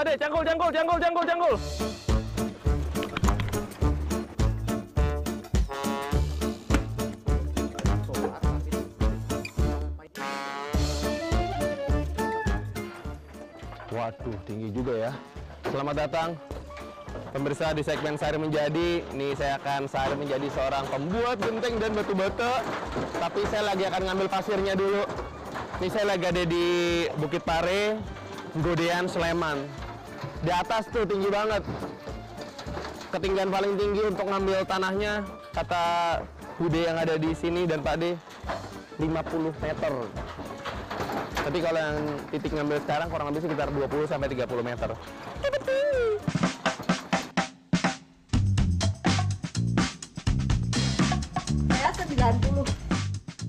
Pade, cangkul, cangkul, cangkul, cangkul, cangkul. Waduh, tinggi juga ya. Selamat datang pemirsa di segmen Sari Menjadi. Ini saya akan sari menjadi seorang pembuat genteng dan batu bata. Tapi saya lagi akan ngambil pasirnya dulu. Ini saya lagi ada di Bukit Pare, Godean, Sleman. Di atas tuh tinggi banget. Ketinggian paling tinggi untuk ngambil tanahnya, kata Bude yang ada di sini dan Pak De, 50 meter. Tapi kalau yang titik ngambil sekarang kurang lebih sekitar 20 sampai 30 meter. Saya 90.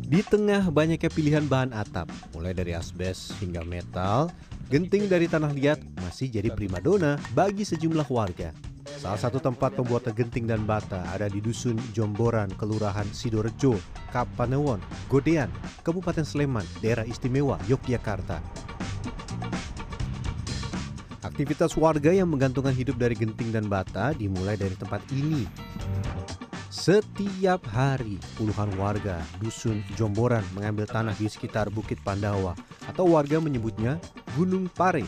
Di tengah banyaknya pilihan bahan atap, mulai dari asbes hingga metal, genting dari tanah liat masih jadi primadona bagi sejumlah warga. Salah satu tempat pembuatan genting dan bata ada di Dusun Jomboran, Kelurahan Sidorejo, Kapanewon, Godean, Kabupaten Sleman, Daerah Istimewa, Yogyakarta. Aktivitas warga yang menggantungkan hidup dari genting dan bata dimulai dari tempat ini. Setiap hari, puluhan warga dusun Jomboran mengambil tanah di sekitar Bukit Pandawa atau warga menyebutnya Gunung Pare.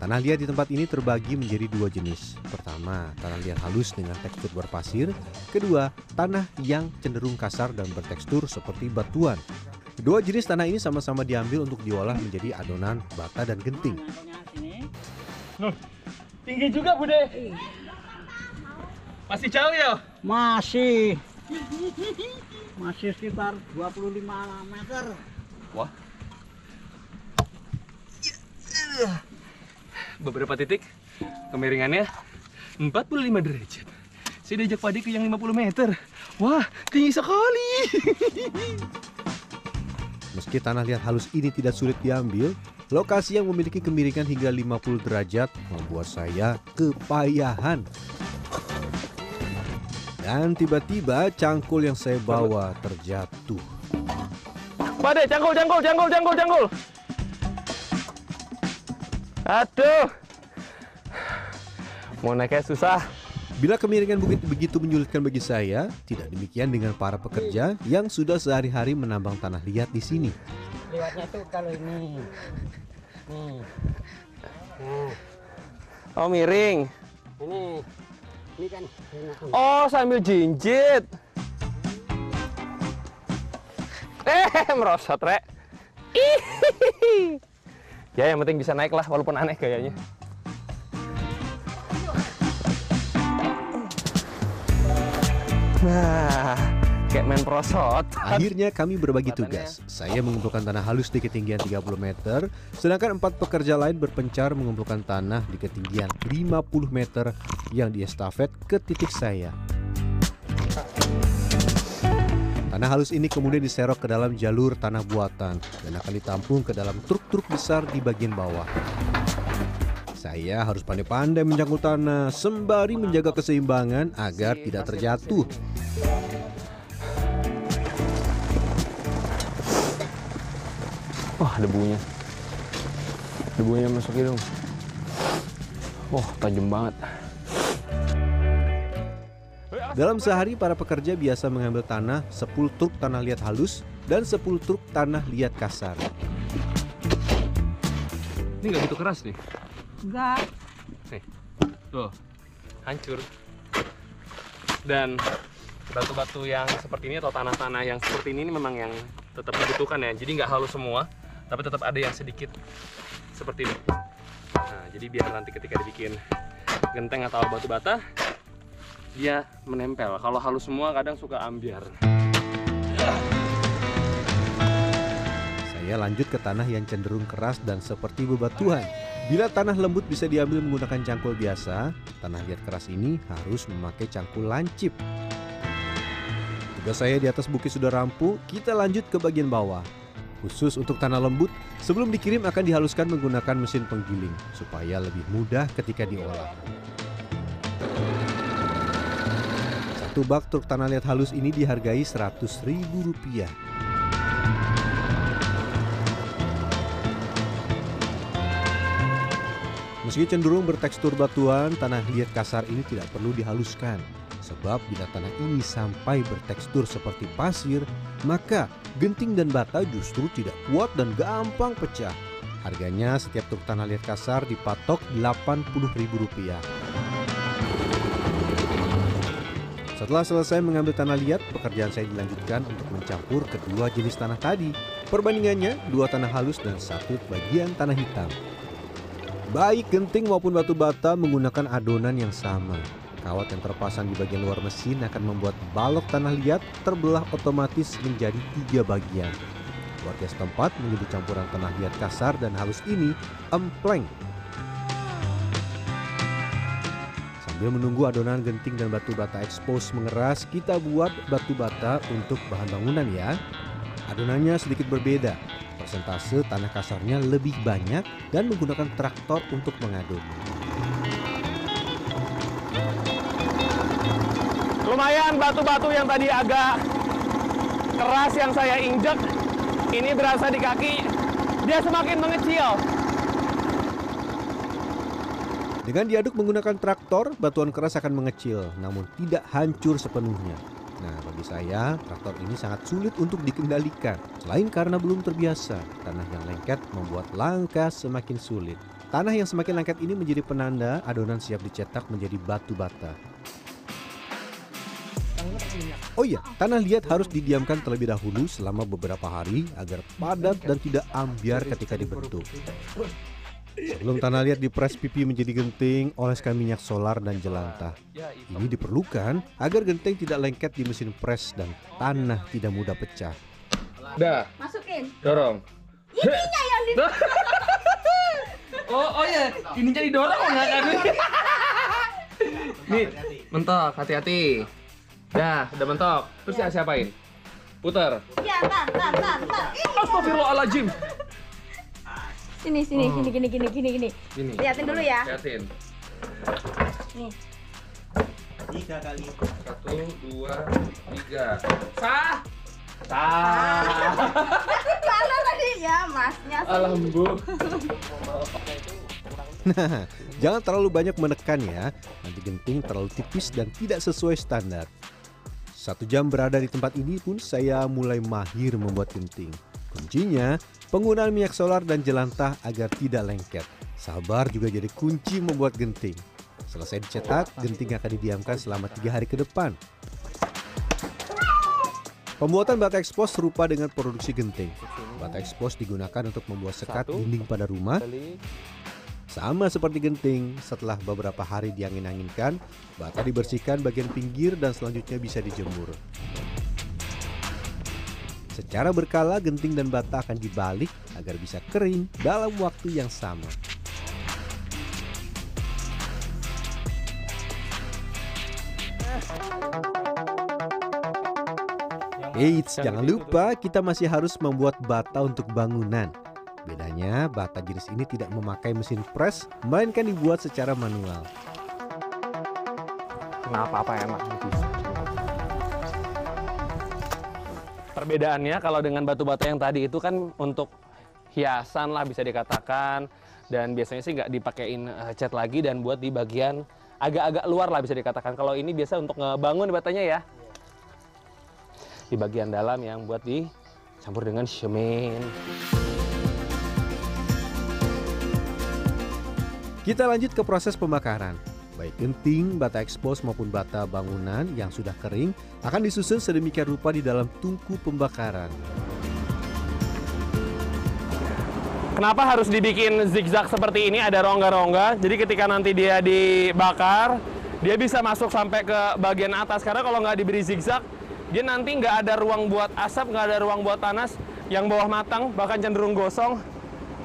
Tanah liat di tempat ini terbagi menjadi dua jenis. Pertama, tanah liat halus dengan tekstur berpasir. Kedua, tanah yang cenderung kasar dan bertekstur seperti batuan. Kedua jenis tanah ini sama-sama diambil untuk diolah menjadi adonan bata dan genting. Tinggi juga, Bude. Masih jauh ya? Masih. Masih sekitar 25 meter. Wah. Beberapa titik kemiringannya 45 derajat. Saya diajak padi ke yang 50 meter. Wah, tinggi sekali. Meski tanah liat halus ini tidak sulit diambil, lokasi yang memiliki kemiringan hingga 50 derajat membuat saya kepayahan. Dan tiba-tiba cangkul yang saya bawa terjatuh. Pade, cangkul, cangkul, cangkul, cangkul, cangkul. Aduh. Mau naiknya susah. Bila kemiringan bukit begitu menyulitkan bagi saya, tidak demikian dengan para pekerja yang sudah sehari-hari menambang tanah liat di sini. Lewatnya tuh kalau ini. Nih. Oh, miring. ini. Kan. Oh, sambil jinjit. Eh, merosot, Rek. Ya, yang penting bisa naik lah, walaupun aneh gayanya. Nah, kayak main prosot. Akhirnya kami berbagi tugas. Saya mengumpulkan tanah halus di ketinggian 30 meter, sedangkan empat pekerja lain berpencar mengumpulkan tanah di ketinggian 50 meter yang diestafet ke titik saya. Tanah halus ini kemudian diserok ke dalam jalur tanah buatan dan akan ditampung ke dalam truk-truk besar di bagian bawah. Saya harus pandai-pandai mencangkul tanah sembari menjaga keseimbangan agar tidak terjatuh. Wah, debunya. Debunya masuk hidung. Wah, tajam banget. Dalam sehari para pekerja biasa mengambil tanah 10 truk tanah liat halus dan 10 truk tanah liat kasar. Ini nggak gitu keras nih. Enggak. Nih, tuh, hancur. Dan batu-batu yang seperti ini atau tanah-tanah yang seperti ini, ini memang yang tetap dibutuhkan ya. Jadi nggak halus semua, tapi tetap ada yang sedikit seperti ini. Nah, jadi biar nanti ketika dibikin genteng atau batu bata, dia menempel. Kalau halus semua kadang suka ambiar. Saya lanjut ke tanah yang cenderung keras dan seperti bebatuan. Bila tanah lembut bisa diambil menggunakan cangkul biasa, tanah liat keras ini harus memakai cangkul lancip. Tugas saya di atas bukit sudah rampung, kita lanjut ke bagian bawah. Khusus untuk tanah lembut, sebelum dikirim akan dihaluskan menggunakan mesin penggiling supaya lebih mudah ketika diolah. Satu bak truk tanah liat halus ini dihargai Rp100.000. Meski cenderung bertekstur batuan, tanah liat kasar ini tidak perlu dihaluskan. Sebab bila tanah ini sampai bertekstur seperti pasir, maka genting dan bata justru tidak kuat dan gampang pecah. Harganya setiap truk tanah liat kasar dipatok Rp80.000. Setelah selesai mengambil tanah liat, pekerjaan saya dilanjutkan untuk mencampur kedua jenis tanah tadi. Perbandingannya, dua tanah halus dan satu bagian tanah hitam. Baik genting maupun batu bata menggunakan adonan yang sama. Kawat yang terpasang di bagian luar mesin akan membuat balok tanah liat terbelah otomatis menjadi tiga bagian. Warga setempat menyebut campuran tanah liat kasar dan halus ini empleng. Sambil menunggu adonan genting dan batu bata expose mengeras, kita buat batu bata untuk bahan bangunan ya. Adonannya sedikit berbeda. Persentase tanah kasarnya lebih banyak dan menggunakan traktor untuk mengaduk. Lumayan batu-batu yang tadi agak keras yang saya injek, ini berasa di kaki, dia semakin mengecil. Dengan diaduk menggunakan traktor, batuan keras akan mengecil, namun tidak hancur sepenuhnya. Nah, bagi saya, traktor ini sangat sulit untuk dikendalikan. Selain karena belum terbiasa, tanah yang lengket membuat langkah semakin sulit. Tanah yang semakin lengket ini menjadi penanda adonan siap dicetak menjadi batu bata. Oh iya, tanah liat harus didiamkan terlebih dahulu selama beberapa hari agar padat dan tidak ambiar ketika dibentuk. Sebelum tanah liat dipres pipi menjadi genting, oleskan minyak solar dan jelantah. Ini diperlukan agar genting tidak lengket di mesin pres dan tanah tidak mudah pecah. Dah, Masukin. dorong. Ininya yang di Oh, oh ya, ini jadi dorong nggak kan? Nih, mentok, hati-hati. Dah, udah mentok. Terus ya. siapain? Putar. Ya, tar, tar, tar, tar. Ini. Astagfirullahaladzim. Sini, sini, Oh. gini, gini, gini, gini, gini. Gini. Liatin dulu ya. Liatin. Nih. Satu, dua, tiga. Sah. Sah. Mana tadi? Ya, masnya. Alhamdulillah. Nah, jangan terlalu banyak menekan ya. Nanti genting terlalu tipis dan tidak sesuai standar. Satu jam berada di tempat ini pun saya mulai mahir membuat genting. Kuncinya, penggunaan minyak solar dan jelantah agar tidak lengket. Sabar juga jadi kunci membuat genting. Selesai dicetak, genting akan didiamkan selama tiga hari ke depan. Pembuatan bata expose serupa dengan produksi genting. Bata expose digunakan untuk membuat sekat dinding pada rumah. Sama seperti genting, setelah beberapa hari diangin-anginkan, bata dibersihkan bagian pinggir dan selanjutnya bisa dijemur. Secara berkala, genting dan bata akan dibalik agar bisa kering dalam waktu yang sama. Eits, jangan lupa kita masih harus membuat bata untuk bangunan. Bedanya, bata jenis ini tidak memakai mesin pres, melainkan dibuat secara manual. Kenapa apa bisa? Perbedaannya kalau dengan batu bata yang tadi itu kan untuk hiasan lah bisa dikatakan dan biasanya sih nggak dipakein eh, cat lagi dan buat di bagian agak-agak luar lah bisa dikatakan. Kalau ini biasa untuk ngebangun batanya ya. Di bagian dalam yang buat dicampur dengan semen. Kita lanjut ke proses pembakaran. Baik genting, bata expose maupun bata bangunan yang sudah kering akan disusun sedemikian rupa di dalam tungku pembakaran. Kenapa harus dibikin zigzag seperti ini? Ada rongga-rongga. Jadi ketika nanti dia dibakar, dia bisa masuk sampai ke bagian atas. Karena kalau nggak diberi zigzag, dia nanti nggak ada ruang buat asap, nggak ada ruang buat panas. Yang bawah matang bahkan cenderung gosong.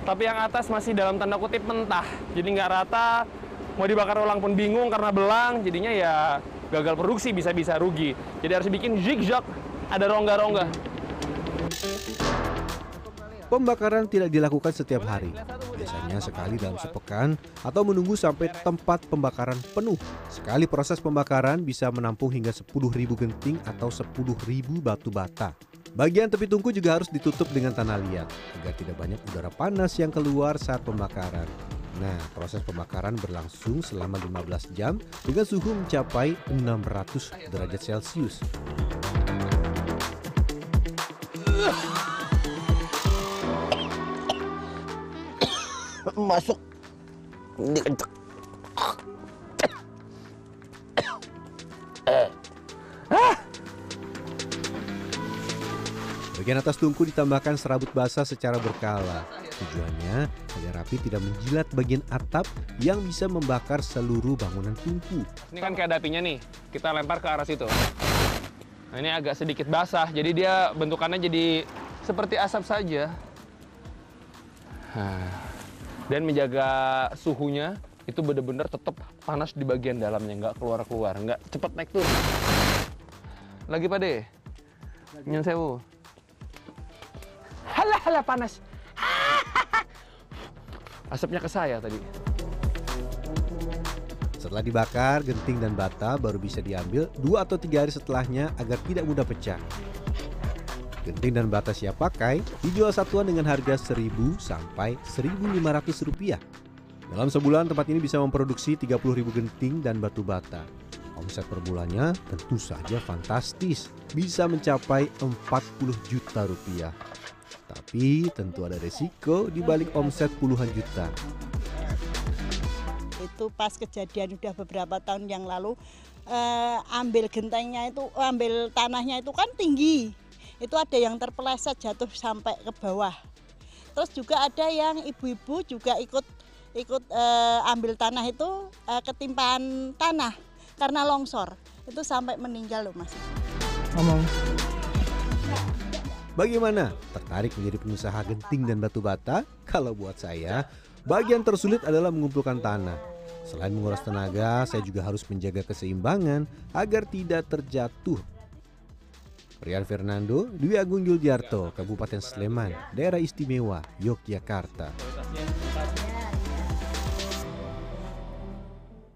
Tapi yang atas masih dalam tanda kutip mentah. Jadi nggak rata. Mau dibakar ulang pun bingung karena belang. Jadinya ya gagal produksi bisa-bisa rugi. Jadi harus bikin zigzag. Ada rongga-rongga. Pembakaran tidak dilakukan setiap hari. Biasanya sekali dalam sepekan atau menunggu sampai tempat pembakaran penuh. Sekali proses pembakaran bisa menampung hingga 10.000 genting atau 10.000 batu bata. Bagian tepi tungku juga harus ditutup dengan tanah liat agar tidak banyak udara panas yang keluar saat pembakaran. Nah, proses pembakaran berlangsung selama 15 jam dengan suhu mencapai 600 derajat Celcius. Masuk. Dikencek. Bagian atas tungku ditambahkan serabut basah secara berkala. Tujuannya agar api tidak menjilat bagian atap yang bisa membakar seluruh bangunan tungku. Ini kan kayak ada apinya nih. Kita lempar ke arah situ. Nah, ini agak sedikit basah, jadi dia bentukannya jadi seperti asap saja. Nah, dan menjaga suhunya itu benar-benar tetap panas di bagian dalamnya, nggak keluar-keluar, nggak cepet naik turun. Lagi pade, nyen sewu. Halah halah panas. Asapnya ke saya tadi. Setelah dibakar, genting dan bata baru bisa diambil dua atau tiga hari setelahnya agar tidak mudah pecah. Genting dan bata siap pakai dijual satuan dengan harga 1000 sampai 1500 rupiah. Dalam sebulan tempat ini bisa memproduksi 30.000 genting dan batu bata. Omset per bulannya tentu saja fantastis, bisa mencapai 40 juta rupiah. Tapi tentu ada resiko di balik omset puluhan juta. itu pas kejadian udah beberapa tahun yang lalu eh, ambil gentengnya itu ambil tanahnya itu kan tinggi. Itu ada yang terpeleset jatuh sampai ke bawah. Terus juga ada yang ibu-ibu juga ikut ikut eh, ambil tanah itu eh, ketimpaan tanah karena longsor. Itu sampai meninggal loh mas Bagaimana? Tertarik menjadi pengusaha genting dan batu bata? Kalau buat saya, bagian tersulit adalah mengumpulkan tanah. Selain menguras tenaga, saya juga harus menjaga keseimbangan agar tidak terjatuh. Rian Fernando, Dwi Agung Yuldiarto, Kabupaten Sleman, Daerah Istimewa, Yogyakarta.